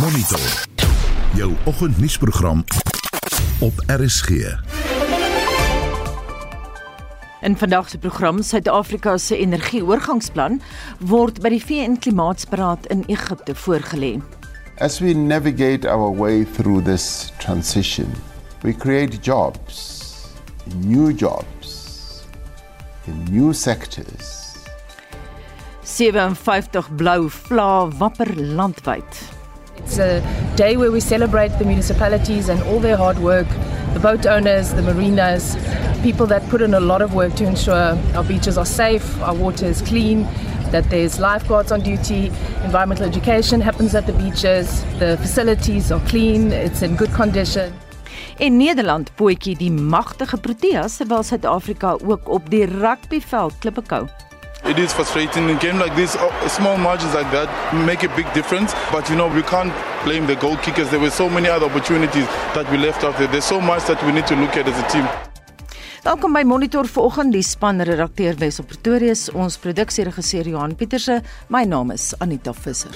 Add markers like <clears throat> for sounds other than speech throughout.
Monitor. Jou oggendnuusprogram op RSG. In vandag se program Suid-Afrika se energieoorgangsplan word by die VN Klimaatsberaad in Egipte voorgelê. As we navigate our way through this transition, we create jobs, new jobs, in new sectors. 57 blou vla wapper landwyd. It's a day where we celebrate the municipalities and all their hard work, the boat owners, the marinas, people that put in a lot of work to ensure our beaches are safe, our water is clean, that there's lifeguards on duty, environmental education happens at the beaches, the facilities are clean, it's in good condition. In Nederland pootjie die magtige Proteas terwyl Suid-Afrika ook op die rugbyveld klippe kou. It is frustrating in a game like this. oh, Small margins like that make a big difference. But you know, we can't blame the goal kickers. There were so many other opportunities that we left out there. There's so much that we need to look at as a team. Welkom by Monitor vanoggend die span redakteur Wes op Pretoria, ons produksieregisseur Johan Pieterse. My naam is Anita Visser.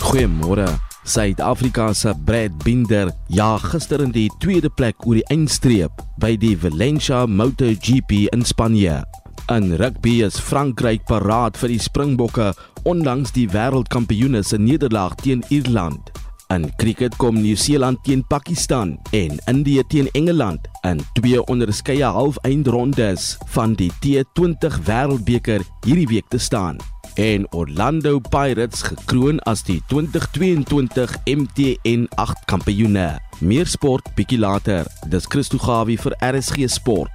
Goeiemôre. Suid-Afrika se Brad Binder ja gister in die tweede plek oor die eindstreep by die Valencia MotoGP in Spanje. In rugby is Frankryk paraat vir die Springbokke ondanks die wêreldkampioene se nederlaag teen Ierland. In cricket kom Nieu-Seeland teen Pakistan en Indië teen Engeland in twee onderskeie halfeindrondes van die T20 Wêreldbeker hierdie week te staan en Orlando Pirates gekroon as die 2022 MTN 8 kampioene. Meer sport bietjie later. Dis Christo Gawie vir RSG Sport.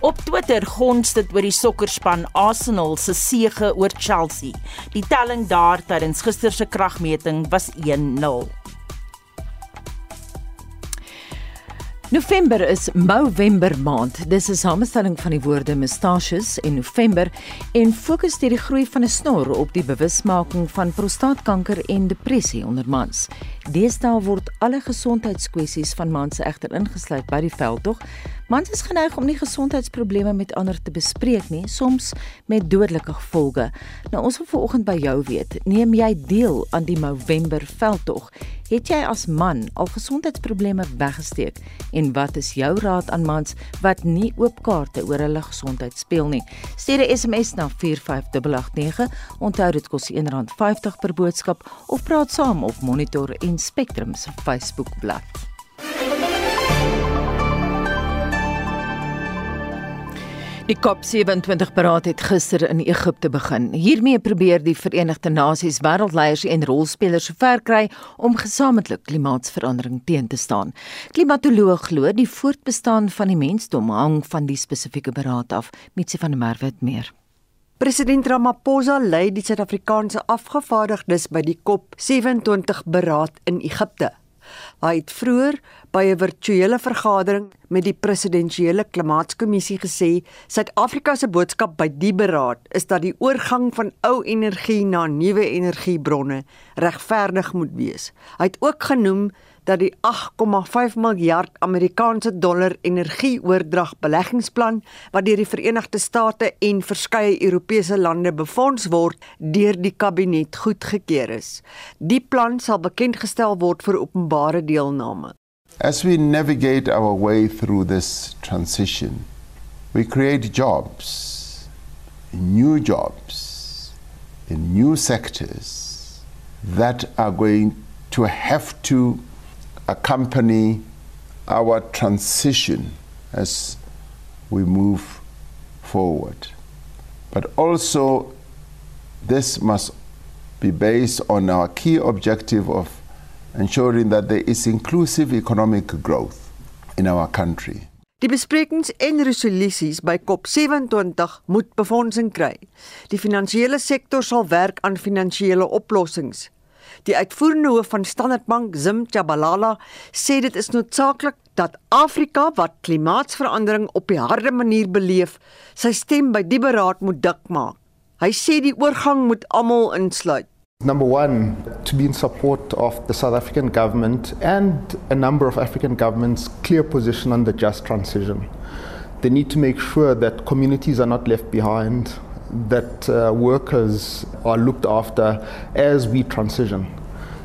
Op Twitter gons dit oor die sokkerspan Arsenal se sege oor Chelsea. Die telling daar tydens gister se kragmeting was 1-0. November is Movember maand. Dis 'n samestelling van die woorde mustaches en November en fokus deur die groei van 'n snor op die bewusmaking van prostaatkanker en depressie onder mans. Deesdae word alle gesondheidskwessies van mans egter ingesluit by die veldtog. Mans is geneig om nie gesondheidsprobleme met ander te bespreek nie, soms met dodelike gevolge. Nou ons wil vanoggend by jou weet, neem jy deel aan die Movember veldtog? Het jy as man al gesondheidsprobleme weggesteek en wat is jou raad aan mans wat nie oop kaarte oor hulle gesondheid speel nie? Stuur 'n SMS na 45889. Onthou dit kos R1.50 per boodskap of praat saam op Monitor en Spectrum se Facebookblad. Die COP27 beraad het gister in Egipte begin. Hiermee probeer die Verenigde Nasies wêreldleiers en rolspelers sover kry om gesamentlik klimaatsverandering teen te staan. Klimatoloog glo die voortbestaan van die mensdom hang van die spesifieke beraad af. Mitsi van der Merwe het meer. President Ramaphosa lei die Suid-Afrikaanse afgevaardigdes by die COP27 beraad in Egipte. Hy het vroeër by 'n virtuele vergadering met die presidensiële klimaatskommissie gesê Suid-Afrika se boodskap by die beraad is dat die oorgang van ou energie na nuwe energiebronne regverdig moet wees. Hy het ook genoem dat die 8,5 miljard Amerikaanse dollar energieoordrag beleggingsplan wat deur die Verenigde State en verskeie Europese lande befonds word, deur die kabinet goedgekeur is. Die plan sal bekendgestel word vir openbare deelname. As we navigate our way through this transition, we create jobs, new jobs, in new sectors that are going to have to accompany our transition as we move forward. But also, this must be based on our key objective of ensuring that there is inclusive economic growth in our country. Die besprekings en resolusies by COP27 moet befondsing kry. Die finansiële sektor sal werk aan finansiële oplossings. Die uitvoerende hoof van Standard Bank, Zim Chabalala, sê dit is noodsaaklik dat Afrika wat klimaatsverandering op die harde manier beleef, sy stem by die beraad moet dik maak. Hy sê die oorgang moet almal insluit. Number one, to be in support of the South African government and a number of African governments' clear position on the just transition. They need to make sure that communities are not left behind, that uh, workers are looked after as we transition.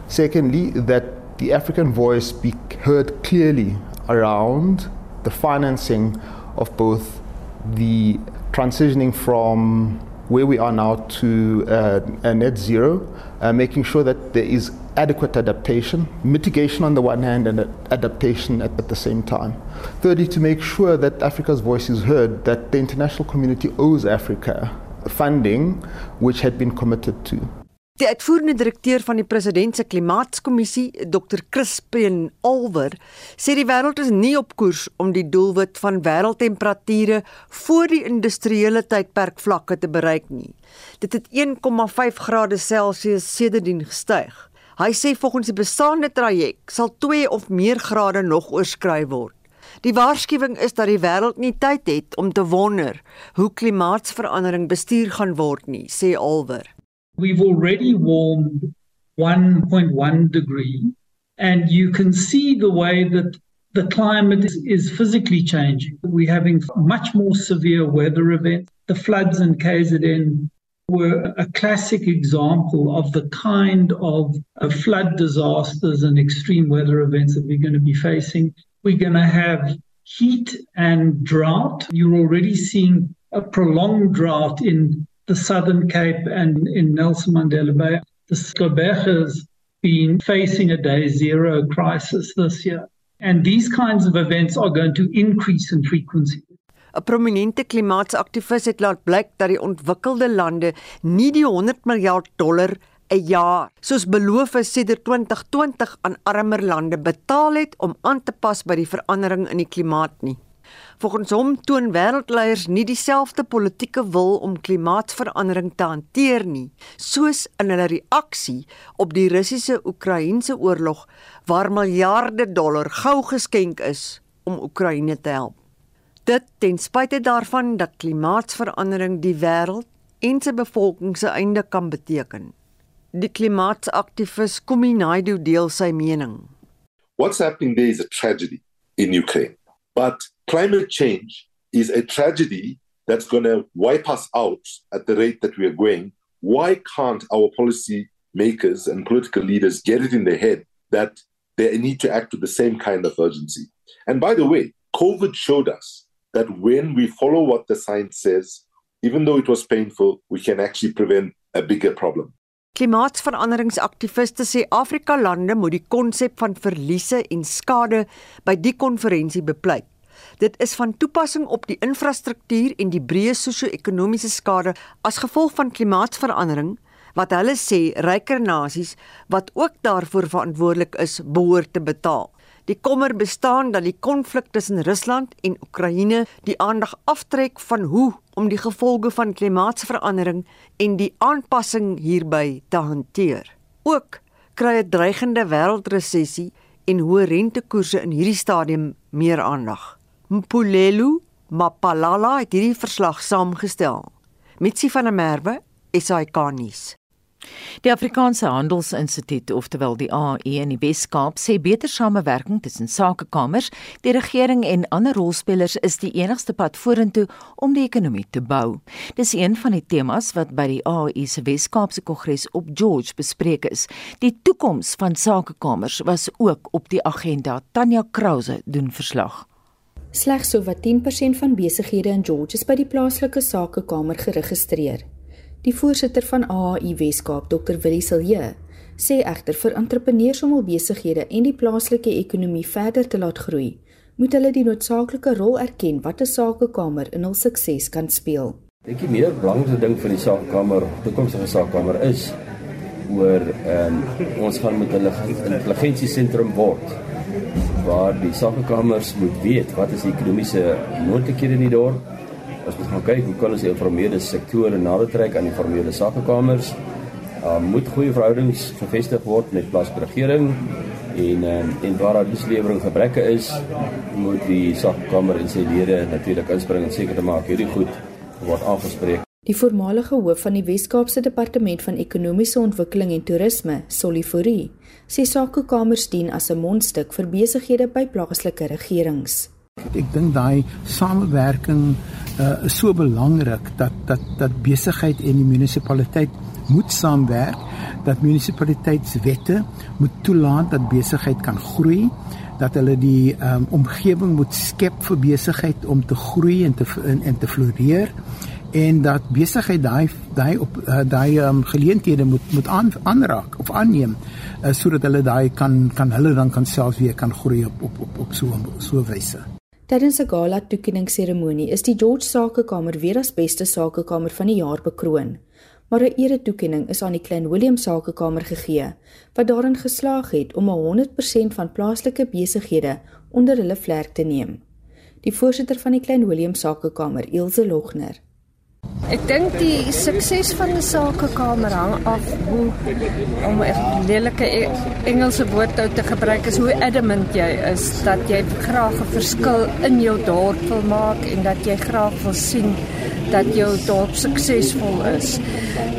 Secondly, that the African voice be heard clearly around the financing of both the transitioning from where we are now to uh, a net zero, uh, making sure that there is adequate adaptation, mitigation on the one hand, and adaptation at, at, the same time. Thirdly, to make sure that Africa's voice is heard, that the international community owes Africa funding which had been committed to. Die uitvoerende direkteur van die president se klimaatskommissie, Dr. Crispin Olver, sê die wêreld is nie op koers om die doelwit van wêreldtemperature voor die industriële tydperk vlakke te bereik nie. Dit het 1,5 grade Celsius sedertdien gestyg. Hy sê volgens die bestaande traject sal 2 of meer grade nog oorskry word. Die waarskuwing is dat die wêreld nie tyd het om te wonder hoe klimaatsverandering bestuur gaan word nie, sê Olver. We've already warmed 1.1 degree, and you can see the way that the climate is, is, physically changing. We're having much more severe weather events. The floods in KZN were a classic example of the kind of flood disasters and extreme weather events that we're going to be facing. We're going to have heat and drought. You're already seeing a prolonged drought in the Southern Cape and in Nelson Mandela Bay. The Skoberg has been facing a day zero crisis this year. And these kinds of events are going to increase in frequency. 'n Prominente klimaatsaktivis het laat blyk dat die ontwikkelde lande nie die 100 miljard dollar 'n jaar soos beloof is sedert 2020 aan armer lande betaal het om aan te pas by die verandering in die klimaat nie. Volgens hom toon wêreldleiers nie dieselfde politieke wil om klimaatsverandering te hanteer nie, soos in hulle reaksie op die Russiese-Oekraïense oorlog waar miljarde dollar gou geskenk is om Oekraïne te help. Dit ten spyte daarvan dat klimaatsverandering die wêreld en sy bevolking se einde kan beteken. Die klimaatsaktivis Kuminaidu deel sy mening. What's happening there is a tragedy in Ukraine. But climate change is a tragedy that's going to wipe us out at the rate that we are going. Why can't our policy makers and political leaders get it in their head that they need to act with the same kind of urgency? And by the way, COVID showed us that when we follow what the science says, even though it was painful, we can actually prevent a bigger problem. Klimaatsveranderingsaktiviste sê Afrika lande moet die konsep van verliese en skade by die konferensie bepleit. Dit is van toepassing op die infrastruktuur en die breë sosio-ekonomiese skade as gevolg van klimaatsverandering wat hulle sê ryker nasies wat ook daarvoor verantwoordelik is, behoort te betaal. Die kommer bestaan dat die konflik tussen Rusland en Oekraïne die aandag aftrek van hoe om die gevolge van klimaatsverandering en die aanpassing hierby te hanteer. Ook kry 'n dreigende wêreldresessie en hoë rentekoerse in hierdie stadium meer aandag. Mpulelu Mapalala het hierdie verslag saamgestel. Mitsi van der Merwe, SAK-nuus. Die Afrikaanse Handelsinstituut, oftewel die AE in die Wes-Kaap, sê beter samewerking tussen sakekamers, die regering en ander rolspelers is die enigste pad vorentoe om die ekonomie te bou. Dis een van die temas wat by die AE se Wes-Kaapse Kongres op George bespreek is. Die toekoms van sakekamers was ook op die agenda. Tanya Krause doen verslag. Slegs sowat 10% van besighede in George is by die plaaslike sakekamer geregistreer. Die voorsitter van AAI Weskaap, Dr. Willie Silje, sê egter vir entrepreneurs om hul besighede en die plaaslike ekonomie verder te laat groei, moet hulle die noodsaaklike rol erken wat 'n sakekamer in hul sukses kan speel. Ek dink die meer belangrike ding vir die sakekamer, toekomstige sakekamer is oor ehm um, ons gaan met hulle intelligensiesentrum word waar die sakekamers moet weet wat is die ekonomiese moontlikhede in die dorp as ons gaan kyk hoe kan ons die informele sektore nader trek aan die formele sakekamers uh, moet goeie verhoudings gevestig word met plaaslike regering en uh, en waar daar dienslewering gebreke is moet die sakekamer en sy lede natuurlik inspring en seker te maak hierdie goed word aangespreek Die voormalige hoof van die Wes-Kaapse Departement van Ekonomiese Ontwikkeling en Toerisme, Solifurie, sê sakekamers dien as 'n mondstuk vir besighede by plaaslike regerings. Ek dink daai samewerking uh, is so belangrik dat dat dat besigheid en die munisipaliteit moet saamwerk, dat munisipaliteitswette moet toelaat dat besigheid kan groei dat hulle die um, omgewing moet skep vir besigheid om te groei en te en, en te floreer en dat besigheid daai daai op uh, daai um, geleenthede moet moet aan, aanraak of aanneem uh, sodat hulle daai kan kan hulle dan kan selfs weer kan groei op op op, op so so wyse. Tydens 'n gala toekenningsseremonie is die George Sakekamer weer as beste sakekamer van die jaar bekroon. Maar 'n ere-toekenning is aan die Klein Willem Sakekamer gegee wat daarin geslaag het om 100% van plaaslike besighede onder hulle vlerk te neem. Die voorsitter van die Klein Willem Sakekamer, Ilse Logner, Ek dink die sukses van 'n sakekamer hang af hoe om 'n lelike e- Engelse woord te gebruik is hoe adamant jy is dat jy graag 'n verskil in jou dorp wil maak en dat jy graag wil sien dat jou dorp suksesvol is.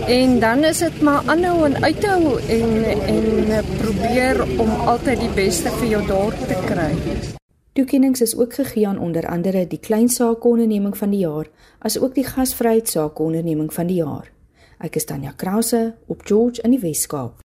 En dan is dit maar aanhou en uithou en en probeer om altyd die beste vir jou dorp te kry. Toekennings is ook gegee aan onder andere die klein saakonderneming van die jaar, asook die gasvryheid saakonderneming van die jaar. Ek is Tanya Krause op George in die Wes-Kaap.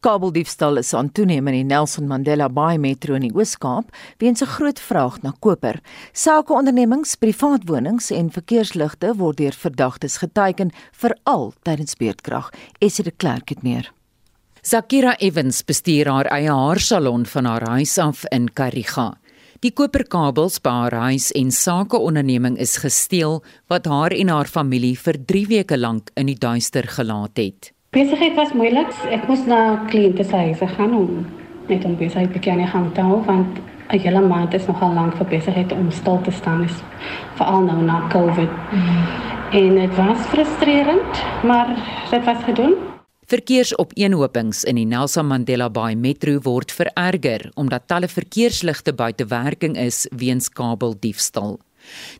Kabeldiefstal is aan toeneem in die Nelson Mandela Bay Metro in die Oos-Kaap weens 'n groot vraag na koper. Sakeondernemings, privaatwonings en verkeersligte word deur verdagtes geteiken veral tydens beurtkrag. Esie de Klerk het meer. Zakira Evans bestuur haar eie haarsalon van haar huis af in Kariga. Die koperkabels by haar huis en sakeonderneming is gesteel wat haar en haar familie vir 3 weke lank in die duister gelaat het. Besigheid was moeilik. Ek moes na kliënte se huise gaan om net om besigheid te kan hang te hou want 'n hele maand is nogal lank vir besigheid om stil te staan is veral nou na Covid. Mm. En dit was frustrerend, maar dit was gedoen. Verkeersopeenhopings in die Nelson Mandela Bay Metro word vererger omdat talle verkeersligte buite werking is weens kabeldiefstal.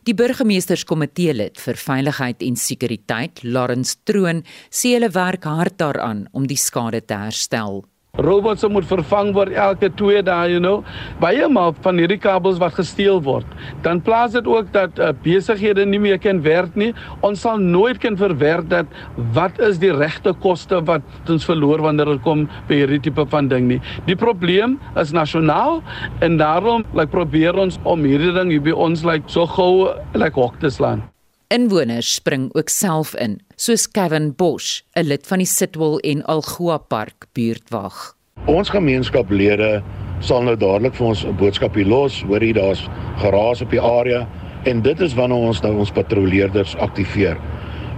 Die burgemeesterskomitee lid vir veiligheid en sekuriteit, Lawrence Troon, sê hulle werk hard daaraan om die skade te herstel. Robots moet vervang word elke 2 dae, you know. Baie maar van hierdie kabels wat gesteel word. Dan plaas dit ook dat uh, besighede nie meer kan werk nie. Ons sal nooit kan verwerk dat wat is die regte koste wat ons verloor wanneer dit kom by hierdie tipe van ding nie. Die probleem is nasionaal en daarom like probeer ons om hierdie ding hier by ons like so gou like hok te slaan. Inwoners spring ook self in, soos Kevin Bosch, 'n lid van die Sitwell en Algoa Park buurtwag. Ons gemeenskaplede sal nou dadelik vir ons 'n boodskap hier los, hoor jy daar's geraas op die area en dit is wanneer ons nou ons patrolleerders aktiveer.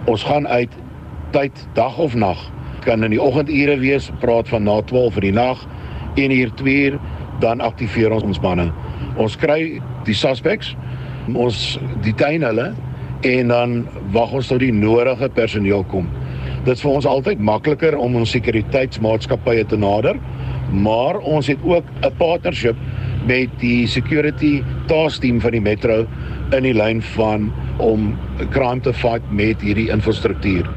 Ons gaan uit tyd dag of nag. Kan in die oggendure wees, praat van na 12 vir die nag, 1 uur 2 uur, dan aktiveer ons ons manne. Ons kry die suspects, ons detain hulle en dan wag ons tot die nodige personeel kom. Dit is vir ons altyd makliker om ons sekuriteitsmaatskappye te nader, maar ons het ook 'n partnership met die security task team van die metro in die lyn van om crime te fight met hierdie infrastruktuur.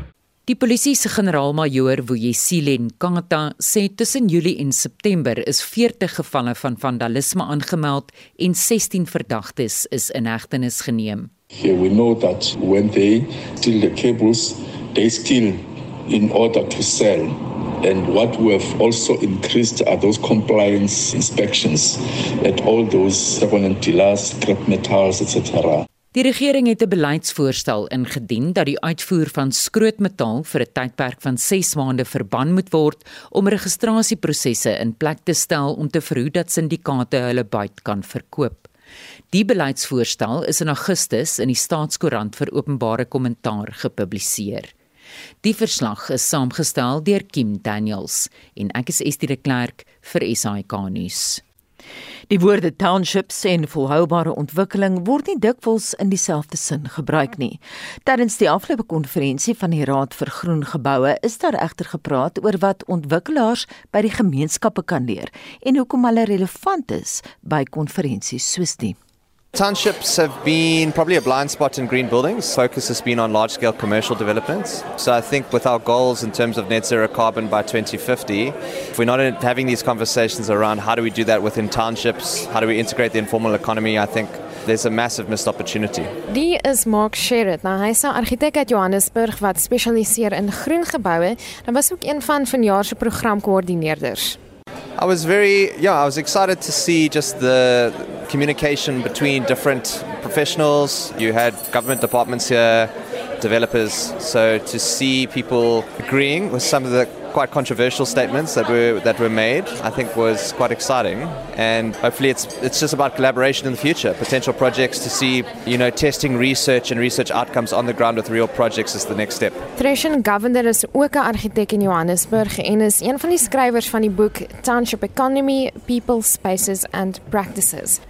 Die polisie se generaal-majoor Vuyisilen Kangata sê tussen Julie en September is 40 gevalle van vandalisme aangemeld en 16 verdagtes is in hegtenis geneem. Here we know that when they steal the cables, they steal in order to sell. And what we have also increased are those compliance inspections at all those second-hand dealers, scrap metals, etc. Die regering het 'n beleidsvoorstel ingedien dat die uitvoer van skrootmetaal vir 'n tydperk van 6 maande verban moet word om registrasieprosesse in plek te stel om te verhoed dat syndikaate hulle buit kan verkoop. Die beleidsvoorstel is in Augustus in die Staatskoerant vir openbare kommentaar gepubliseer. Die verslag is saamgestel deur Kim Daniels en ek is Estie de Klerk vir SAK nuus. Die woorde townships en volhoubare ontwikkeling word nie dikwels in dieselfde sin gebruik nie. Tydens die afgelope konferensie van die Raad vir Groen Geboue is daar egter gepraat oor wat ontwikkelaars by die gemeenskappe kan leer en hoekom hulle relevant is by konferensies soos die. Townships have been probably a blind spot in green buildings. Focus has been on large scale commercial developments. So I think with our goals in terms of net zero carbon by 2050, if we're not having these conversations around how do we do that within townships, how do we integrate the informal economy, I think there's a massive missed opportunity. Die is Mark Sherritt. Nou hy's 'n argitek uit Johannesburg wat spesialiseer in groen geboue. Hy was ook een van vanjaar se programkoördineerders. I was very, yeah, I was excited to see just the communication between different professionals. You had government departments here, developers. So to see people agreeing with some of the quite controversial statements that were that were made, I think was quite exciting. And hopefully, it's it's just about collaboration in the future, potential projects to see, you know, testing research and research outcomes on the ground with real projects is the next step. Treshen Govender is ook 'n argitek in Johannesburg en is een van die skrywers van die boek Township Economy: People, Spaces and Practices.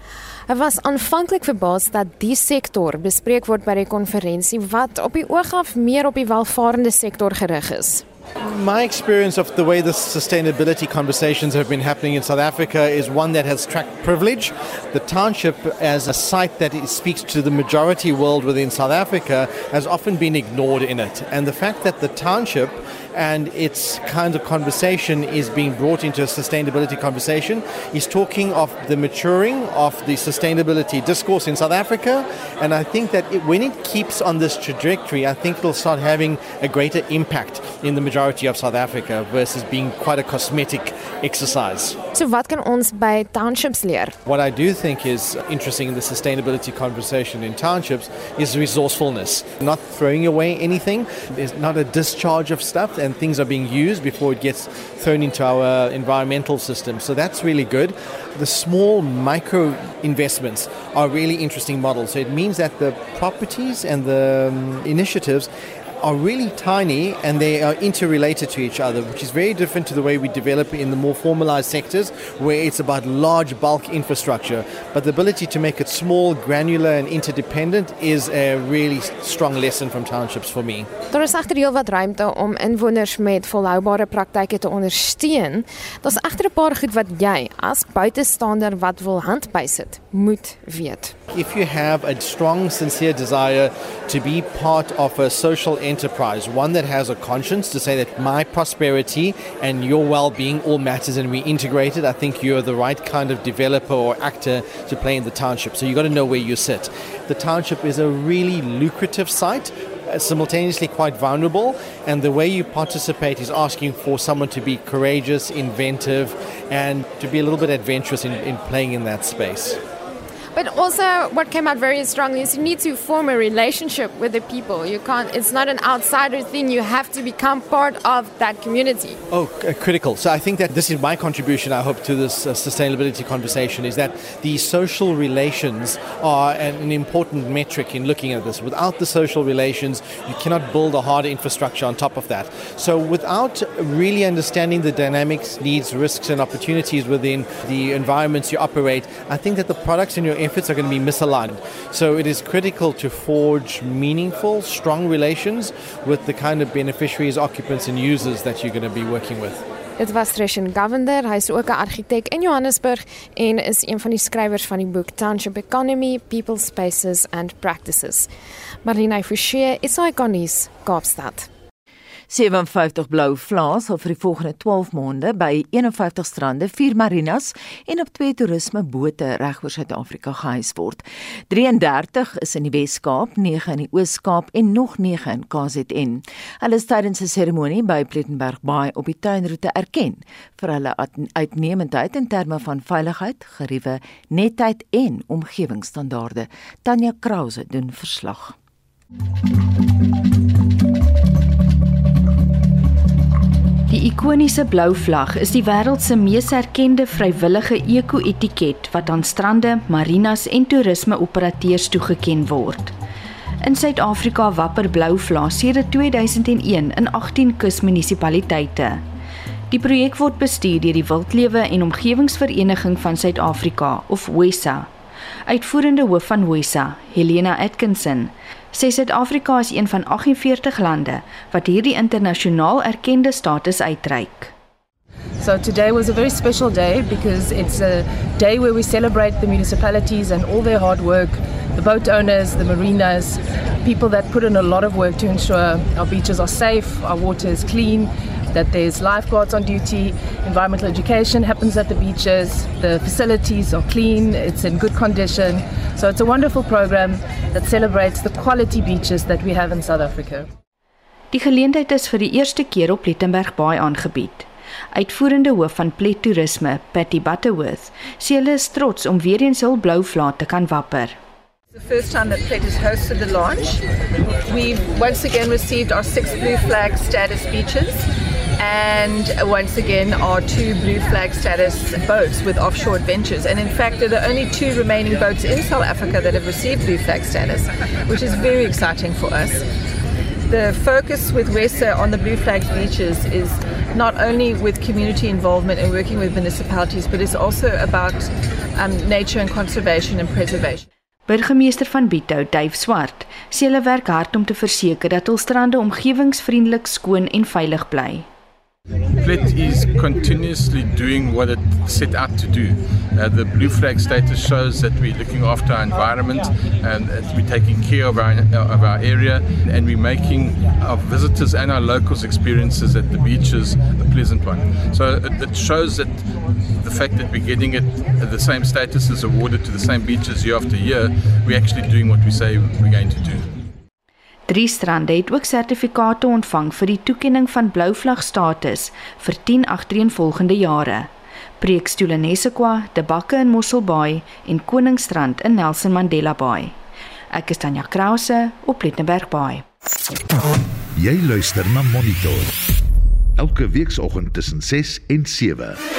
Hy was aanvanklik verbaas dat die sektor bespreek word by die konferensie wat op die oog af meer op die welvarende sektor gerig is. My experience of the way the sustainability conversations have been happening in South Africa is one that has tracked privilege. The township, as a site that speaks to the majority world within South Africa, has often been ignored in it. And the fact that the township and its kind of conversation is being brought into a sustainability conversation is talking of the maturing of the sustainability discourse in South Africa. And I think that it, when it keeps on this trajectory, I think it'll start having a greater impact in the majority of South Africa versus being quite a cosmetic exercise. So wat kan ons by townships leer? What I do think is interesting in the sustainability conversation in townships is resourcefulness. Not throwing away anything. There's not a discharge of stuff and things are being used before it gets thrown into our environmental system. So that's really good. The small micro investments are really interesting models. So it means that the properties and the um, initiatives are really tiny and they are interrelated to each other, which is very different to the way we develop in the more formalized sectors where it's about large bulk infrastructure. But the ability to make it small, granular, and interdependent is a really strong lesson from townships for me. Daar is egter heelwat ruimte om inwoners met volhoubare praktyke te ondersteun. Daar's egter 'n paar goed wat jy as buitestander wat wil handbysit, moet weet. If you have a strong sincere desire to be part of a social enterprise, one that has a conscience to say that my prosperity and your well-being all matters and we integrate it, I think you're the right kind of developer or actor to play in the township. So you've got to know where you sit. The township is a really lucrative site uh, simultaneously quite vulnerable and the way you participate is asking for someone to be courageous inventive and to be a little bit adventurous in, in playing in that space But also, what came out very strongly is you need to form a relationship with the people. You can't. It's not an outsider thing. You have to become part of that community. Oh, uh, critical. So I think that this is my contribution. I hope to this uh, sustainability conversation is that the social relations are an, an important metric in looking at this. Without the social relations, you cannot build a hard infrastructure on top of that. So without really understanding the dynamics, needs, risks, and opportunities within the environments you operate, I think that the products in your efforts are going to be misaligned. So it is critical to forge meaningful, strong relations with the kind of beneficiaries, occupants, and users that you're going to be working with. Dit was Treshen Govender, hy is ook 'n argitek in Johannesburg en is een van die skrywers van die boek Township Economy: People, Spaces and Practices. Marlene Forsie, SAK-nuus, Kaapstad. 57 blou vlaas sal vir die volgende 12 maande by 51 strande, 4 marinas en op twee toerisme bote regoor Suid-Afrika gehuis word. 33 is in die Wes-Kaap, 9 in die Oos-Kaap en nog 9 in KZN. Hulle is tydens 'n seremonie by Plettenberg Bay op die tuinroete erken vir hulle uitnemendheid in terme van veiligheid, geriewe, netheid en omgewingsstandaarde. Tanya Krause doen verslag. Die ikoniese blou vlag is die wêreld se mees erkende vrywillige eko-etiket wat aan strande, marinas en toerisme-operateurs toegeken word. In Suid-Afrika wapper blou vlae sedert 2001 in 18 kusmunisipaliteite. Die projek word bestuur deur die Wildlewe en Omgewingsvereniging van Suid-Afrika of WESA. Uitvoerende hoof van WESA, Helena Atkinson, sê Suid-Afrika is een van 48 lande wat hierdie internasionaal erkende status uitreik. So today was a very special day because it's a day where we celebrate the municipalities and all their hard work, the boat owners, the marinas, people that put in a lot of work to ensure our beaches are safe, our water is clean, that there's lifeguards on duty, environmental education happens at the beaches, the facilities are clean, it's in good condition. So it's a wonderful program that celebrates the quality beaches that we have in South Africa. Die geleentheid is vir die eerste keer op Plettenberg Baai aangebied. Uitvoerende hoof van Plet Toerisme, Patty Butterworth, sê hulle is trots om weer eens hul blou vlaat te kan wapper. The first time that Plet has hosted the launch, we've once again received our six blue flag status beaches and once again our two blue flag status boats with offshore adventures. And in fact, they're the only two remaining boats in South Africa that have received blue flag status, which is very exciting for us. The focus with WESA on the blue flag beaches is not only with community involvement and working with municipalities, but it's also about um, nature and conservation and preservation. Burgemeester van Bito, Dave Swart, sê hulle werk hard om te verseker dat hul strande omgewingsvriendelik, skoon en veilig bly. Flit is continuously doing what it set out to do. Uh, the blue flag status shows that we're looking after our environment and we're taking care of our, of our area and we're making our visitors and our locals' experiences at the beaches a pleasant one. So it, it shows that the fact that we're getting it the same status is awarded to the same beaches year after year, we're actually doing what we say we're going to do. Drie strande het ook sertifikate ontvang vir die toekenning van blou vlag status vir 10 agtereenvolgende jare. Preekstoele Nesekwa, De Bakke in Mosselbaai en Koningsstrand in Nelson Mandela Baai. Ek is Tanya Krause op Plettenberg Baai. Jy luister na Monitor. Elke weekoggend tussen 6 en 7.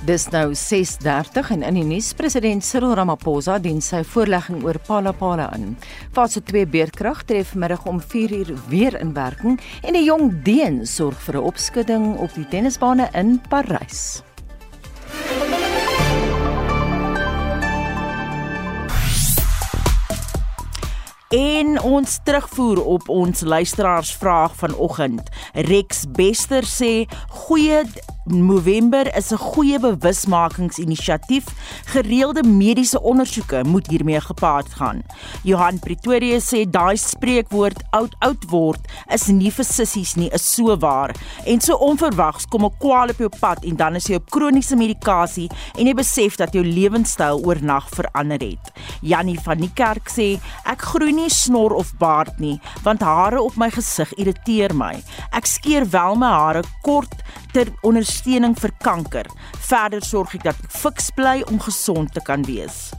Dis nou 6:30 en in die nuus president Cyril Ramaphosa dien sy voorlegging oor Palapala in. Fase 2 beerkrag tref middag om 4uur weer in werking en die jong Deen sorg vir 'n opskudding op die tennisbane in Parys. En ons terugvoer op ons luisteraarsvraag vanoggend. Rex Bester sê goeie November is 'n goeie bewusmakingsinisiatief. Gereelde mediese ondersoeke moet hiermee gepaard gaan. Johan Pretoria sê daai spreekwoord oud oud word is nie vir sissies nie, is so waar. En so onverwags kom 'n kwaal op jou pad en dan is jy op kroniese medikasie en jy besef dat jou lewenstyl oornag verander het. Jannie van die kerk sê ek groei nie snor of baard nie, want hare op my gesig irriteer my. Ek skeer wel my hare kort ter ondersteuning vir kanker. Verder sorg ek dat ek fiks bly om gesond te kan wees.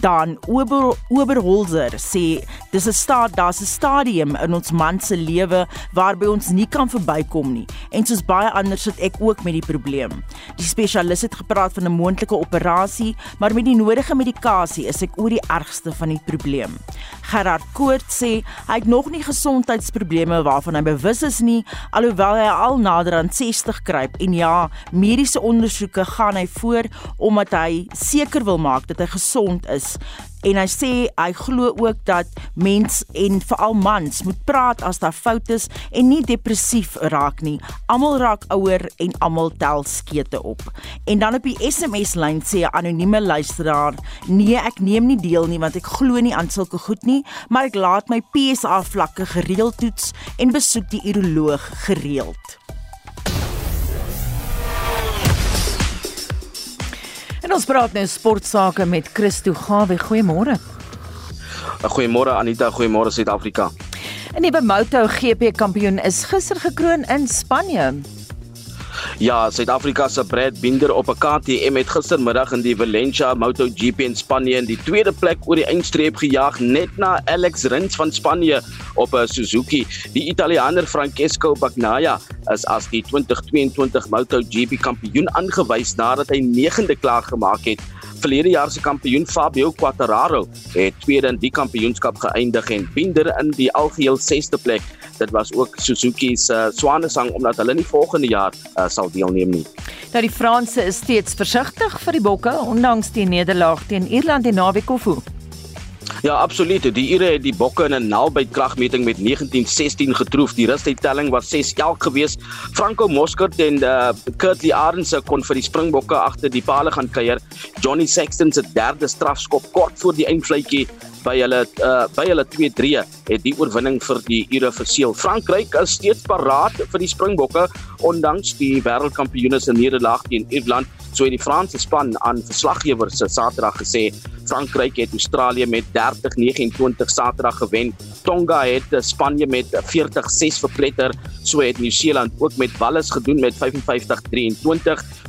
Dan Ober Oberholzer sê dis 'n staat daar's 'n stadium in ons man se lewe waarby ons nie kan verbykom nie. En soos baie ander sit ek ook met die probleem. Die spesialis het gepraat van 'n moontlike operasie, maar met die nodige medikasie is ek oor die ergste van die probleem. Gerard Koort sê hy het nog nie gesondheidsprobleme waarvan hy bewus is nie, alhoewel hy al nader aan 60 kruip en ja, mediese ondersoeke gaan hy voor omdat hy seker wil maak dat hy gesond is. En hy sê hy glo ook dat mens en veral mans moet praat as daar foute is en nie depressief raak nie. Almal raak ouer en almal tel skete op. En dan op die SMS lyn sê 'n anonieme luisteraar: "Nee, ek neem nie deel nie want ek glo nie aan sulke goed nie, maar ek laat my PSA vlakke gereeld toets en besoek die uroloog gereeld." En ons praat nou sportsake met Christo Gawe. Goeiemôre. Goeiemôre Anita, goeiemôre Suid-Afrika. 'n Nuwe Moto GP kampioen is gister gekroon in Spanje. Ja, Suid-Afrika se Brad Binder op 'n KTM het gistermiddag in die Valencia MotoGP in Spanje in die tweede plek oor die eindstreep gejaag net na Alex Rins van Spanje op 'n Suzuki. Die Italiaaner Francesco Bagnaia is as die 2022 MotoGP kampioen aangewys nadat hy 9de klaar gemaak het. Verlede jaar se kampioen Fabio Quartararo het tweede in die kampioenskap geëindig en Binder in die algeheel 6de plek. Dit was ook Suzuki se uh, swanesang omdat hulle nie volgende jaar uh, sal deelneem nie. Nou die Franse is steeds versigtig vir die bokke ondanks die nederlaag teen Ierland en naweek of hoe. Ja, absoluut. Die Ire het die Bokke in 'n naby kragmeting met 1916 getroof. Die rustydtelling was 6-11 geweest. Franco Moskert en uh, Kurtley Arendse kon vir die Springbokke agter die palle gaan kuier. Johnny Sexton se derde strafskop kort voor die eindvletjie by hulle uh, by hulle 2-3 het die oorwinning vir die Ire verseël. Frankryk is steeds paraat vir die Springbokke ondanks die wêreldkampioene se nederlaag teen Ierland. So het die Franse span aan verslaggewers se Saterdag gesê Frankryk het Australië met 30-29 Saterdag gewen. Tonga het eh, Spanje met 40-6 verpletter. So het Nieu-Seeland ook met Wallis gedoen met 55-23.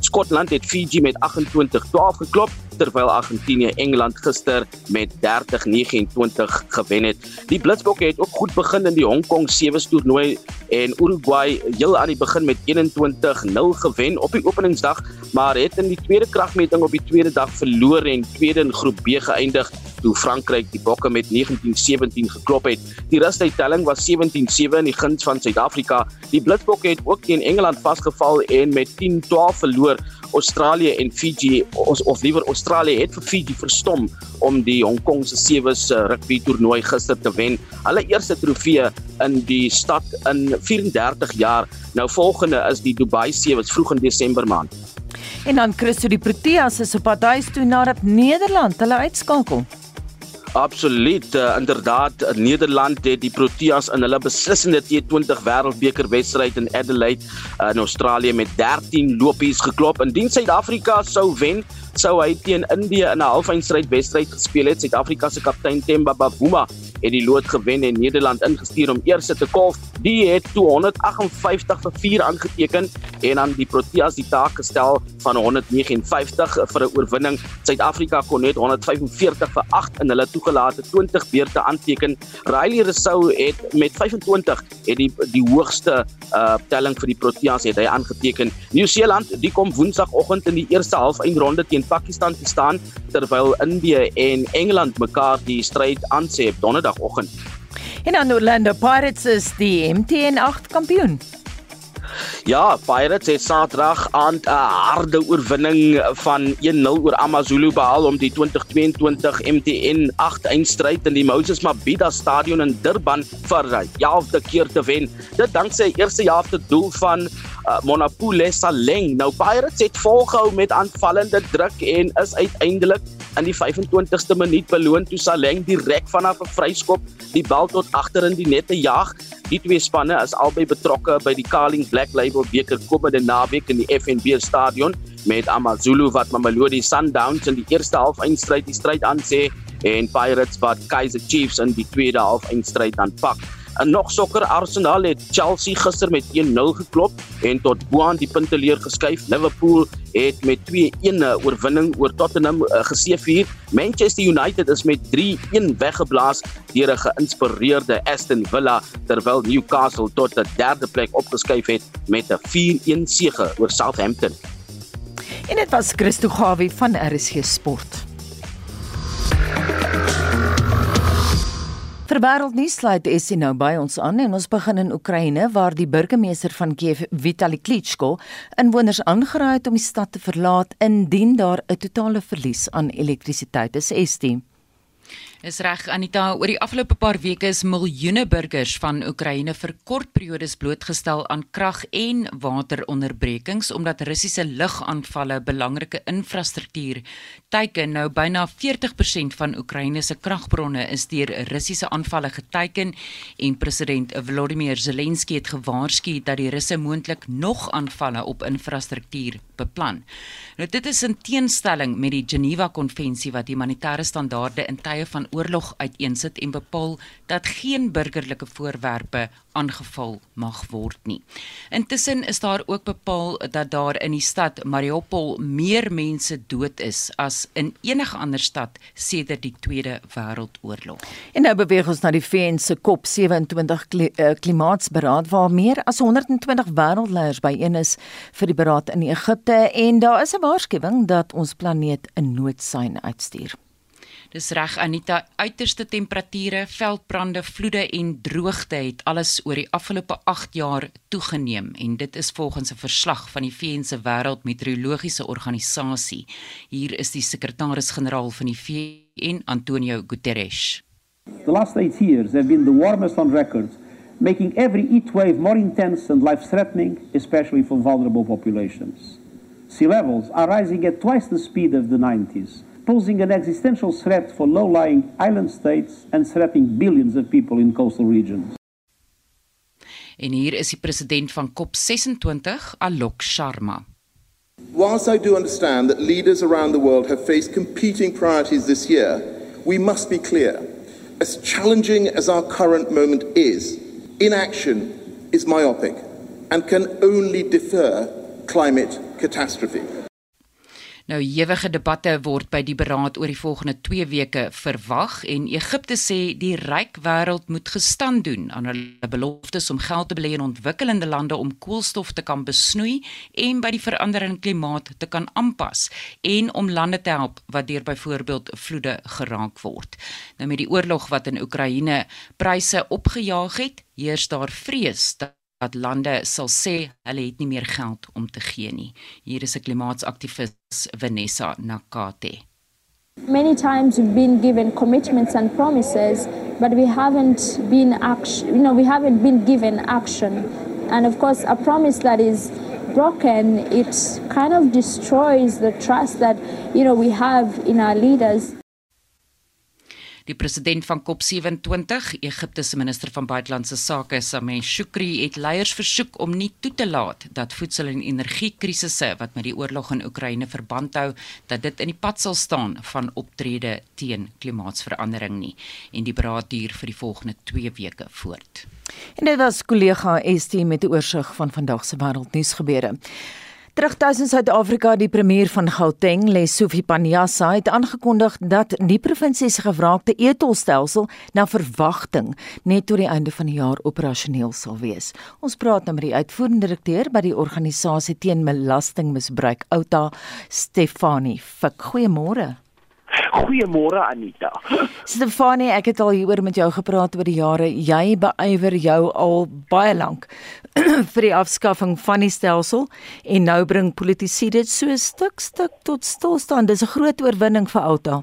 Skotland het Fiji met 28-12 geklop terwyl Argentinië Engeland gister met 30-29 gewen het. Die Blitsbokke het ook goed begin in die Hong Kong Sevens toernooi en Uruguay heel aan die begin met 21-0 gewen op die openingsdag, maar het in die tweede kragmeting op die tweede dag verloor en tweede in groep B geëindig toe Frankryk die Bokke met 19-17 geklop het. Die rustydtelling was 17-7 in die guns van Suid-Afrika. Die Blitsbokke het ook teen Engeland vasgeval en met 10-12 verloor. Australië en Fiji of, of liewer Australië het vir Fiji verstom om die Hong Kong se sewes uh, rugby toernooi gister te wen. Hulle eerste trofee in die stad in 34 jaar. Nou volgende is die Dubai sewes vroeg in Desember maand. En dan Christo die Proteas is op pad huis toe nadat Nederland hulle uitskakel. Absoluut, uh, inderdaad, Nederland het die Proteas in hulle beslissende T20 Wêreldbeker wedstryd in Adelaide uh, in Australië met 13 lopies geklop. Indien Suid-Afrika sou wen, sou hy teen Indië in 'n halfeindstryd wedstryd gespeel het. Suid-Afrika se kaptein Themba Bavuma het die lood gewen en Nederland ingestuur om eers te kolf. Die het 258 vir 4 aangeteken en dan die Proteas die taak gestel van 159 vir 'n oorwinning. Suid-Afrika kon net 145 vir 8 in hulle toegelate 20 beurte aanteken. Riley Rousseau het met 25 het die die hoogste uh telling vir die Proteas het hy aangeteken. Nieu-Seeland, die kom Woensdagoggend in die eerste halfeindronde teen Pakistan te staan terwyl Indië en Engeland mekaar die stryd aansê op Donderdagoggend. En dan Orlando Pirates is die MTN 8 kampioen. Ja, Pirates het Saterdag aand 'n harde oorwinning van 1-0 oor AmaZulu behaal om die 2022 MTN 8 eindstryd in die Moses Mabhida Stadion in Durban vir die 11de keer te wen. Dit danksy eerste helfte doel van uh, Monapule Saleng. Nou Pirates het volgehou met aanvallende druk en is uiteindelik in die 25ste minuut beloon toe Saleng direk vanaf 'n vryskop die bal tot agter in die net te jaag. Die twee spanne is albei betrokke by die Carling Black Label beker komende naweek in die FNB stadion met AmaZulu wat Mamelodi Sundowns in die eerste halfeindstryd die stryd aansê en Pirates wat Kaizer Chiefs in die tweede halfeindstryd aanpak. En nog sokker Arsenal het Chelsea gister met 1-0 geklop en tot boaan die punte leer geskuif. Liverpool het met 2-1 oorwinning oor Tottenham uh, geseëvier. Manchester United is met 3-1 weggeblaas deur 'n geïnspireerde Aston Villa terwyl Newcastle tot 'n derde plek opgeskuif het met 'n 4-1 sege oor Southampton. En dit was Christo Gawie van RSG Sport. Vir wêreldnuus sluit Essie nou by ons aan en ons begin in Oekraïne waar die burgemeester van Kiev, Vitali Klitschko, inwoners aangeraai het om die stad te verlaat indien daar 'n totale verlies aan elektrisiteit is. Estie Is reg Anita, oor die afgelope paar weke is miljoene burgers van Oekraïne vir kort periodes blootgestel aan krag- en wateronderbrekings omdat Russiese lugaanvalle belangrike infrastruktuur teiken. Nou byna 40% van Oekraïne se kragbronne is deur Russiese aanvalle geteiken en president Volodymyr Zelensky het gewaarsku dat die Russe moontlik nog aanvalle op infrastruktuur beplan. Nou dit is in teenstelling met die Geneva Konvensie wat humanitêre standaarde in tye van oorlog uiteensit en bepaal dat geen burgerlike voorwerpe aangeval mag word nie. Intussen is daar ook bepaal dat daar in die stad Mariupol meer mense dood is as in enige ander stad sedert die Tweede Wêreldoorlog. En nou beweeg ons na die VN se COP27 eh, klimaatsberaad waar meer as 120 wêreldleiers byeen is vir die beraad in Egipte en daar is 'n waarskuwing dat ons planeet 'n noodsein uitstuur. Dis reg Anita, uiterste temperature, veldbrande, vloede en droogte het alles oor die afgelope 8 jaar toegeneem en dit is volgens 'n verslag van die VN se Wêreldmeteorologiese Organisasie. Hier is die sekretaris-generaal van die VN, Antonio Guterres. The last 8 years have been the warmest on record, making every heat wave more intense and life-threatening, especially for vulnerable populations. Sea levels are rising at twice the speed of the 90s. posing an existential threat for low lying island states and threatening billions of people in coastal regions. En hier is die president van COP26, Alok Sharma. Whilst I do understand that leaders around the world have faced competing priorities this year, we must be clear. As challenging as our current moment is, inaction is myopic and can only defer climate catastrophe. Nou ewige debatte word by die beraad oor die volgende 2 weke verwag en Egipte sê die ryk wêreld moet gestand doen aan hulle beloftes om geld te belê in ontwikkelende lande om koolstof te kan besnoei en by die veranderende klimaat te kan aanpas en om lande te help wat deur byvoorbeeld vloede geraak word. Nou met die oorlog wat in Oekraïne pryse opgejaag het, heers daar vrees dat dat lande sal sê hulle het nie meer geld om te gee nie. Hier is 'n klimaataktivis Vanessa Nakate. Many times we've been given commitments and promises, but we haven't been action, you know, we haven't been given action. And of course, a promise that is broken, it kind of destroys the trust that, you know, we have in our leaders. Die president van COP27, Egipte se minister van buitelandse sake, Sameh Shoukry, het leiers versoek om nie toe te laat dat voedsel- en energiekrisisse wat met die oorlog in Oekraïne verband hou, dat dit in die pad sal staan van optrede teen klimaatsverandering nie. En die beraad duur vir die volgende 2 weke voort. En dit was kollega ST met 'n oorsig van vandag se wêreldnuus gebeure. Terugtuis in Suid-Afrika, die premier van Gauteng, Lesofie Panjasa, het aangekondig dat die provinsie se gevraagde etolstelsel na verwagting net tot die einde van die jaar operasioneel sal wees. Ons praat nou met die uitvoerende direkteur by die organisasie teen belastingmisbruik, Outa, Stefanie Fik. Goeiemôre. Goeiemôre Anita. <laughs> Stefanie, ek het al hieroor met jou gepraat oor die jare. Jy beywer jou al baie lank <clears throat> vir die afskaffing van die stelsel en nou bring politici dit so stuk stuk tot stilstaan. Dis 'n groot oorwinning vir Alta.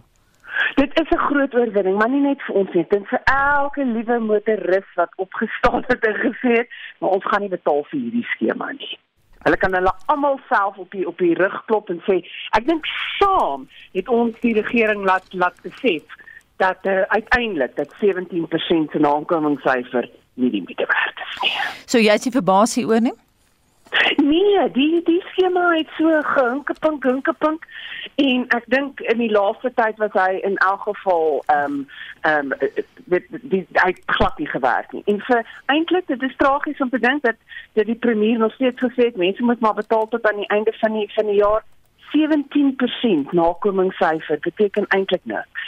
Dit is 'n groot oorwinning, maar nie net vir ons nie, dit vir elke liewe motoris wat opgestaan het en gesê het, maar ons gaan nie betaal vir hierdie skema nie. Hulle kan hulle almal self op die op die rug klop en sê ek dink saam het ons die regering laat laat besef dat uh, uiteindelik dat 17% se aankomingssyfer nie die moeite werd is nie. So jy is nie verbaas hieroor nie? Nee, die die skema het so gehinkepink hinkepink en ek dink in die laaste tyd was hy in elk geval ehm um, ehm um, dit die hy glad nie gewerk nie. En vir eintlik dit is tragies om te dink dat dat die premier nog steeds gesê het mense moet maar betaal tot aan die einde van die van die jaar 17% nakomingssyfer beteken eintlik niks.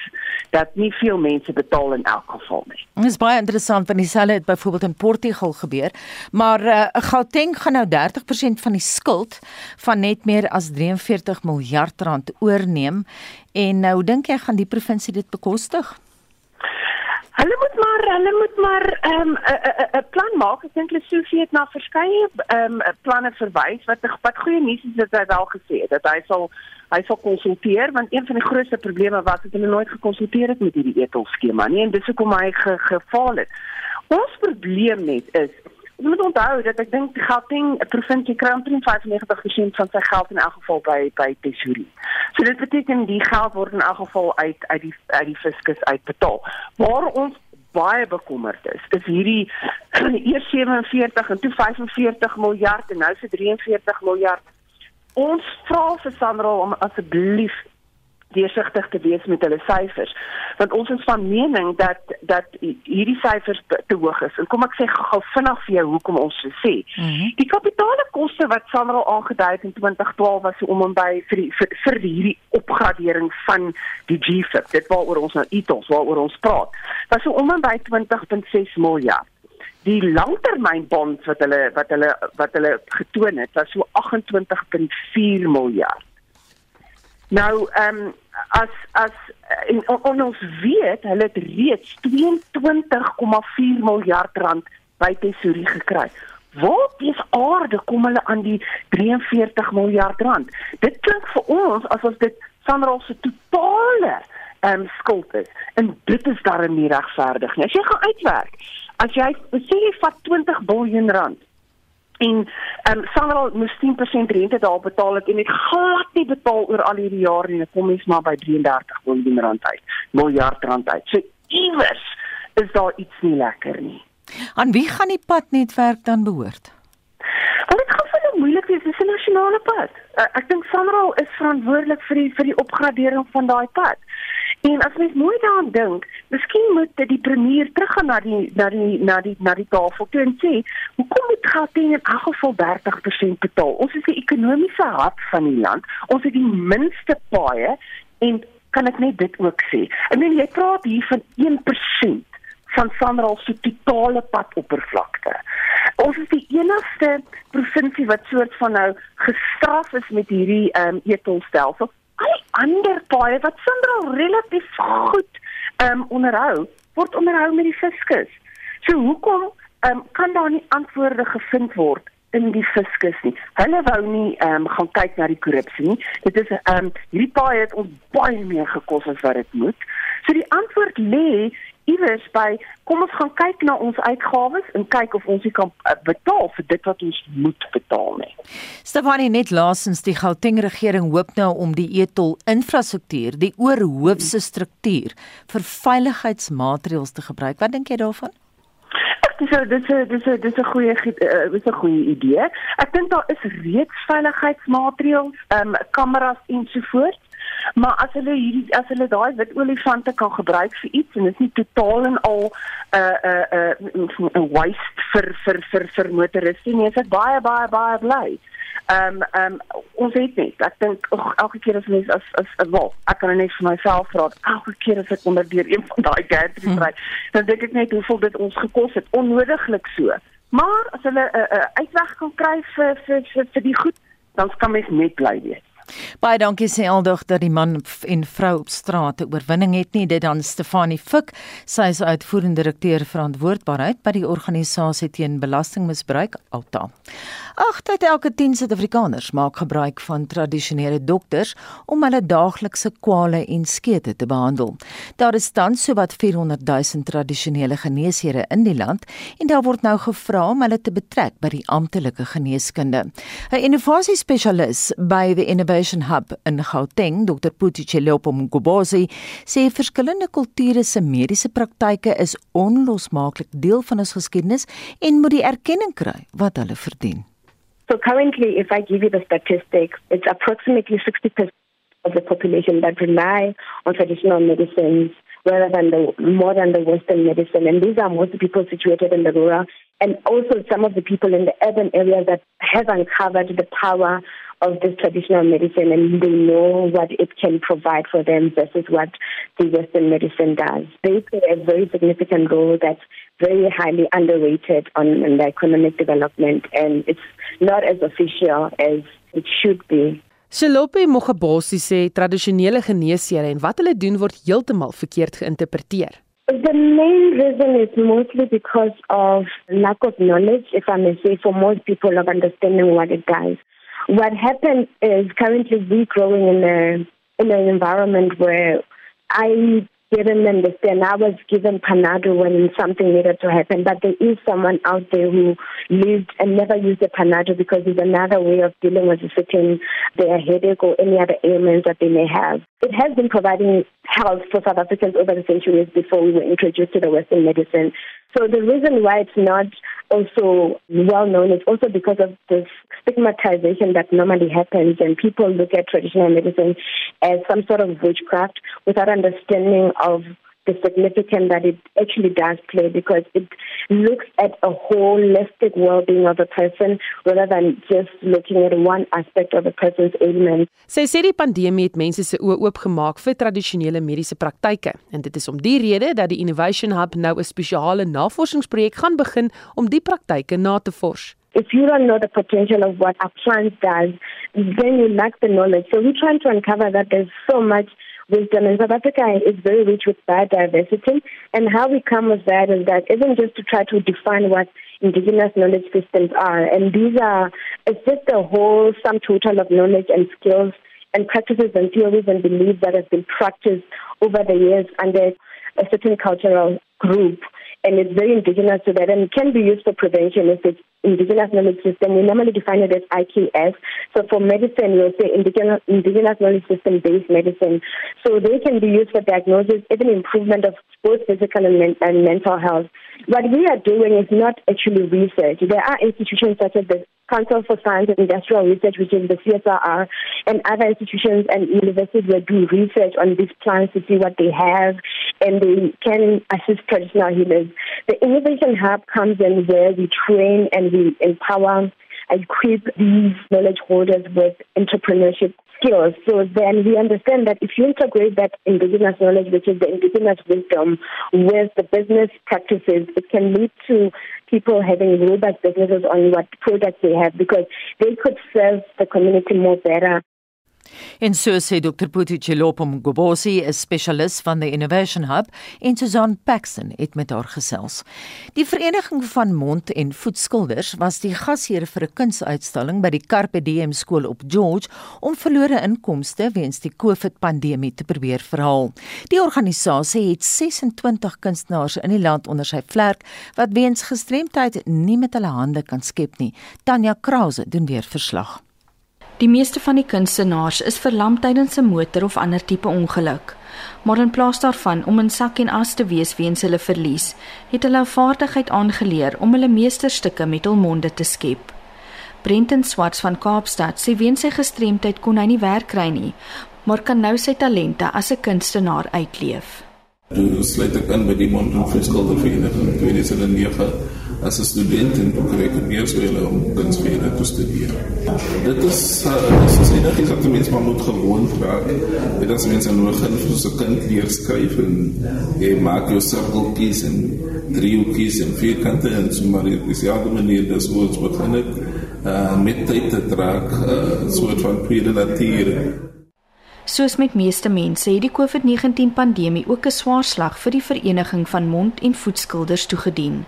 Dat nie veel mense betaal in elk geval nie. Dit is baie interessant want dieselfde het byvoorbeeld in Portugal gebeur, maar uh, Gauteng gaan nou 30% van die skuld van net meer as 43 miljard rand oorneem en nou dink jy gaan die provinsie dit bekostig? Hulle moet maar hulle moet maar 'n um, 'n plan maak. Ek dink Lesofie het na verskeie ehm um, planne verwys wat wat goeie nuus is dat hy wel gesê het dat hy sal hy sal konsulteer want een van die grootste probleme was dat hulle nooit gekonsulteer het met hierdie etelskema nie en dis hoekom hy ge, gefaal het. Ons probleem net is Ek moet onthou dat ek dink Gauteng provinsie kry omtrent 95% van sy geld in elk geval by by tesourie. So dit beteken die geld word in elk geval uit uit die uit die fiskus uitbetaal. Waar ons baie bekommerd is, is hierdie <clears throat> eers 47 en toe 45 miljard en nou se 43 miljard. Ons vra vir Sandra om asseblief deursigtig te wees met hulle syfers. Want ons is van mening dat dat hierdie syfers te hoog is. En kom ek sê gou vinnig vir jou hoekom ons so sê. Mm -hmm. die kapitale koste wat Sandra aangedui het in 2012 was om en by vir die, vir, vir hierdie opgradering van die GFIP dit waaroor ons nou ETOS waaroor ons praat was so om en by 20.6 miljard. Die langtermynbond wat hulle wat hulle wat hulle getoon het was so 28.4 miljard Nou ehm um, as as en on, on ons weet hulle het reeds 22,4 miljard rand by tesourie gekry. Waar dis aarde kom hulle aan die 43 miljard rand. Dit klink vir ons asof dit Sanral se totale ehm um, skuld is. En dit is darem nie regverdig nie. As jy gaan uitwerk, as jy sê jy vat 20 miljard rand en ehm um, Sanral moes 10% rente daar betaal het en dit glad nie betaal oor al hierdie jare nie. Kom ons maar by 33 miljard rand uit. Miljard rand uit. So iewers is daar iets nie lekker nie. Aan wie gaan die padnetwerk dan behoort? Want dit gaan vir hulle moeilik wees, dis 'n nasionale pad. Uh, ek dink Sanral is verantwoordelik vir die vir die opgradering van daai pad. En as mens mooi daaraan dink, miskien moet dit die premier teruggaan na die na die na die na die tafel toe en sê, hoekom moet Gauteng in elk geval 30% betaal? Ons is die ekonomiese hart van die land. Ons het die minste paaie en kan ek net dit ook sê. Ek meen jy praat hier van 1% van Sanral se totale padoppervlakte. Ons is die enigste provinsie wat soort van nou gestraf is met hierdie ehm um, etolstelsel. Al ander paaie wat Sanral relatief goed ehm um, onderhou, word onderhou met die fiskus. So hoekom ehm um, kan daar nie antwoorde gevind word in die fiskus nie. Hulle wou nie ehm um, gaan kyk na die korrupsie nie. Dit is ehm um, hierdie paai het ons baie meer gekos as wat dit moet. So die antwoord lê iewers by kom ons gaan kyk na ons uitgawes en kyk of ons kan uh, betaal vir dit wat ons moet betaal nie. Stefanie net laasens die Gauteng regering hoop nou om die etol infrastruktuur, die oorhoofse struktuur vir veiligheidsmaatreëls te gebruik. Wat dink jy daarvan? dis so dis is dis is dis 'n goeie uh, dis 'n goeie idee. Ek dink daar is reeds veiligheidsmaatreëls, ehm um, kameras ensovoorts. Maar as hulle hierdie as hulle daai wit olifante kan gebruik vir iets en dit is nie totaal en al 'n uh, 'n uh, 'n uh, waste vir vir vir vir motoriste nie, is dit baie baie baie bly. Ehm um, ehm um, ons weet net, ek dink elke keer as mens as as, as wel, ek kan net vir myself vra, elke keer as ek onder deur een van daai gadgets ry, hmm. dan dink ek net hoeveel dit ons gekos het, onnodiglik so. Maar as hulle 'n uh, uh, uitweg kan kry vir vir vir, vir die goed, dan kan mens net bly wees. Baie dankie sê aldag dat die man en vrou op straat 'n oorwinning het nie dit dan Stefanie Fik sy is uitvoerende direkteur verantwoordbaarheid by die organisasie teen belastingmisbruik Alta. Agt uit elke 10 Suid-Afrikaners maak gebruik van tradisionele dokters om hulle daaglikse kwale en skete te behandel. Daar is tans sowat 400 000 tradisionele geneesere in die land en daar word nou gevra om hulle te betrek by die amptelike geneeskunde. 'n Innovasiespesialis by die Innovation Hub in Gauteng, Dr. Putichelopo Mgobozi, sê verskillende kulture se mediese praktyke is onlosmaaklik deel van ons geskiedenis en moet die erkenning kry wat hulle verdien. So currently, if I give you the statistics, it's approximately 60% of the population that rely on traditional medicines rather than the more than the Western medicine. And these are mostly people situated in the rural and also some of the people in the urban areas that have uncovered the power of this traditional medicine and they know what it can provide for them versus what the Western medicine does. They play a very significant role that's very highly underrated on, on the economic development and it's not as official as it should be. Shelope Mogabasi sê tradisionele geneesere en wat hulle doen word heeltemal verkeerd geïnterpreteer. The main reason is mostly because of lack of knowledge, if I may say, for most people of understanding what it does. What happens is currently we're growing in a in an environment where I didn't understand. I was given Panado when something needed to happen, but there is someone out there who lived and never used the Panado because it's another way of dealing with a certain their headache or any other ailments that they may have. It has been providing health for South Africans over the centuries before we were introduced to the Western medicine. So the reason why it's not also well known is also because of this stigmatization that normally happens and people look at traditional medicine as some sort of witchcraft without understanding of the significance that it actually does play because it looks at a holistic well-being of a person rather than just looking at one aspect of a person's ailment. Sy sê die pandemie het mense se oë oopgemaak vir tradisionele mediese praktyke en dit is om die rede dat die Innovation Hub nou 'n spesiale navorsingsprojek gaan begin om die praktyke na te vors. if you don't know the potential of what a plant does, then you lack the knowledge. So we're trying to uncover that there's so much wisdom. And South Africa is very rich with biodiversity. And how we come with that is that even just to try to define what indigenous knowledge systems are. And these are, it's just a whole sum total of knowledge and skills and practices and theories and beliefs that have been practiced over the years under a certain cultural group. And it's very indigenous to that and can be used for prevention if it's indigenous knowledge system. We normally define it as IKS. So for medicine, we'll say indigenous, indigenous knowledge system based medicine. So they can be used for diagnosis, even improvement of both physical and, men- and mental health. What we are doing is not actually research. There are institutions such as the Council for Science and Industrial Research, which is the CSRR, and other institutions and universities that do research on these plants to see what they have, and they can assist traditional healers. The Innovation Hub comes in where we train and we empower and equip these knowledge holders with entrepreneurship skills. So then we understand that if you integrate that indigenous knowledge, which is the indigenous wisdom, with the business practices, it can lead to people having robust businesses on what products they have because they could serve the community more better. En so sê Dr. Puti Chilopo Mgobosi, 'n spesialis van die Innovation Hub, en Susan Paxton het met haar gesels. Die Vereniging van Mond- en Voetskilders was die gasheer vir 'n kunsuitstalling by die Carpe Diem skool op George om verlore inkomste weens die COVID-pandemie te probeer verhaal. Die organisasie het 26 kunstenaars in die land onder sy vlerk wat weens gestremdheid nie met hulle hande kan skep nie. Tanya Krause doen weer verslag. Die meeste van die kunstenaars is verlam tydens 'n motor of ander tipe ongeluk. Maar in plaas daarvan om in sak en as te wees weens hulle verlies, het hulle 'n vaardigheid aangeleer om hulle meesterstukke met hul monde te skep. Brenton Swarts van Kaapstad sê weens sy gestremdheid kon hy nie werk kry nie, maar kan nou sy talente as 'n kunstenaar uitleef. Toe sluit ek in by die Mountain Vereniging in 2009 as 'n student en ook kry ek meer swele om kunstvere te studeer. Dit is uh, dit is eintlik dat mense maar moet gewoon raak. Dit is mense nou begin vir 'n kind leer skryf en jy maak jou sirkeltjies en driehoekies en vierkante en so maar is ja die manier dis hoe ons begin het uh, met tyd te 'n uh, soort van natuur. Soos met meeste mense het die COVID-19 pandemie ook 'n swaar slag vir die vereniging van mond- en voetskilders toegedien.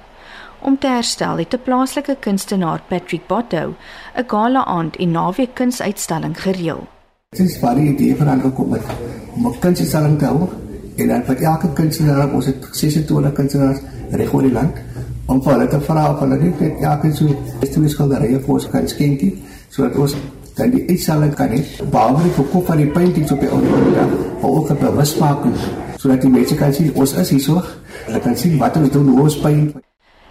Om te herstel het 'n plaaslike kunstenaar, Patrick Botto, 'n gala aand en naweek kunsuitstalling gereël. Dit is die idee van aangekom het om 'n kunsuitstalling te hou en dan vir elke kunstenaar, ons het 26 kunstenaars reg oor die land om vir hulle te vra of hulle net elke so historiese skilderye vir ons kan skenkie sodat ons dan die uitstalling kan hê. Behalwe die verkoop van die paintings op die dag, maar ook 'n bewusmaking sodat die mense kan sien ons is hier so. Hulle kan sien wat ons doen, hoe ons paint.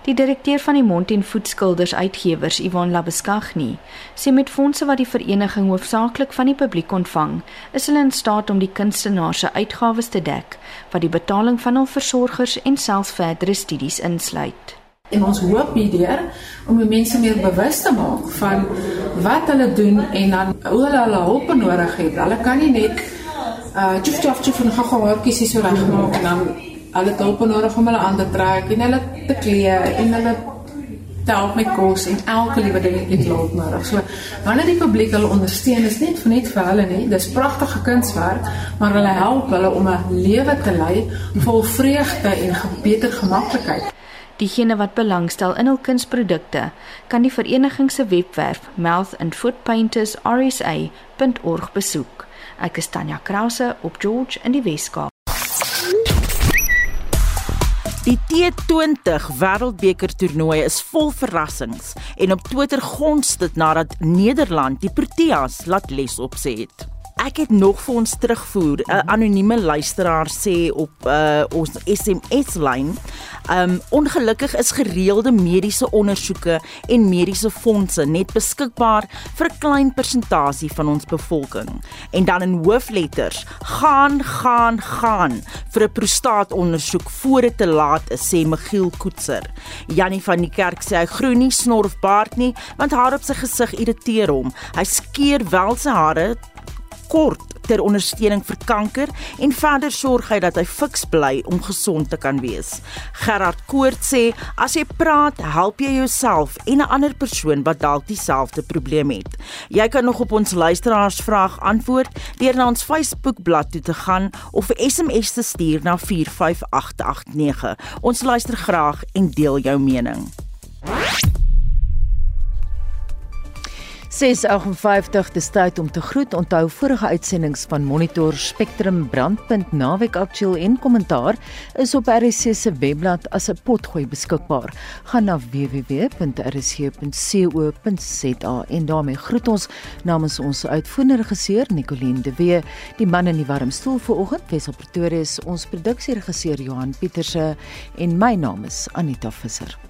Die direkteur van die Mond en Voetskilders Uitgewers, Ivan Labeskagni, sê met fondse wat die vereniging hoofsaaklik van die publiek ontvang, is hulle in staat om die kunstenaars se uitgawes te dek, wat die betaling van hul versorgers en selfs verdere studies insluit. En ons hoop hierdeur om die mense meer bewus te maak van wat hulle doen en dan hoe hulle hulle hulp nodig het. Hulle kan nie net uh tjof tjof tjof en gaga hoortjies hier so regmaak en dan hulle hulp nodig om hulle aan te trek en hulle te klee en hulle te help met kos en elke liewe dingetjie het hulp nodig. So wanneer die publiek hulle ondersteun is net vir net vir hulle nie. Dis pragtige kunswerk, maar hulle help hulle om 'n lewe te lei vol vreugde en beter gemaklikheid. Diegene wat belangstel in hul kunsprodukte, kan die vereniging se webwerf mouthandfootpaintersrsa.org besoek. Ek is Tanya Krause op George in die Weskaap. Die T20 Wêreldbeker toernooi is vol verrassings en op Twitter gons dit nadat Nederland die Proteas laat les opsê het. Ek het nog vir ons terugvoer 'n anonieme luisteraar sê op uh, ons SMS lyn. Um ongelukkig is gereelde mediese ondersoeke en mediese fondse net beskikbaar vir 'n klein persentasie van ons bevolking. En dan in hoofletters: gaan gaan gaan vir 'n prostaatondersoek voor dit te laat is, sê Michiel Koetser. Jannie van die kerk sê hy groei nie snor of baard nie, want haar op sy gesig irriteer hom. Hy skeer wel sy hare kort ter ondersteuning vir kanker en verder sorg hy dat hy fiks bly om gesond te kan wees. Gerard Koort sê as jy praat, help jy jouself en 'n ander persoon wat dalk dieselfde probleem het. Jy kan nog op ons luisteraarsvraag antwoord deur na ons Facebookblad toe te gaan of 'n SMS te stuur na 45889. Ons luister graag en deel jou mening. 658 dis tyd om te groet. Onthou vorige uitsendings van Monitor Spectrum Brandpunt Naweek Aktueel en Kommentaar is op RC se webblad as 'n potgooi beskikbaar. Gaan na www.rc.co.za en daarmee groet ons namens ons uitvoerende regisseur Nicoline de Wee, die man in die warm stoel vanoggend, Wesel Pretoria, ons produksieregisseur Johan Pieterse en my naam is Anita Visser.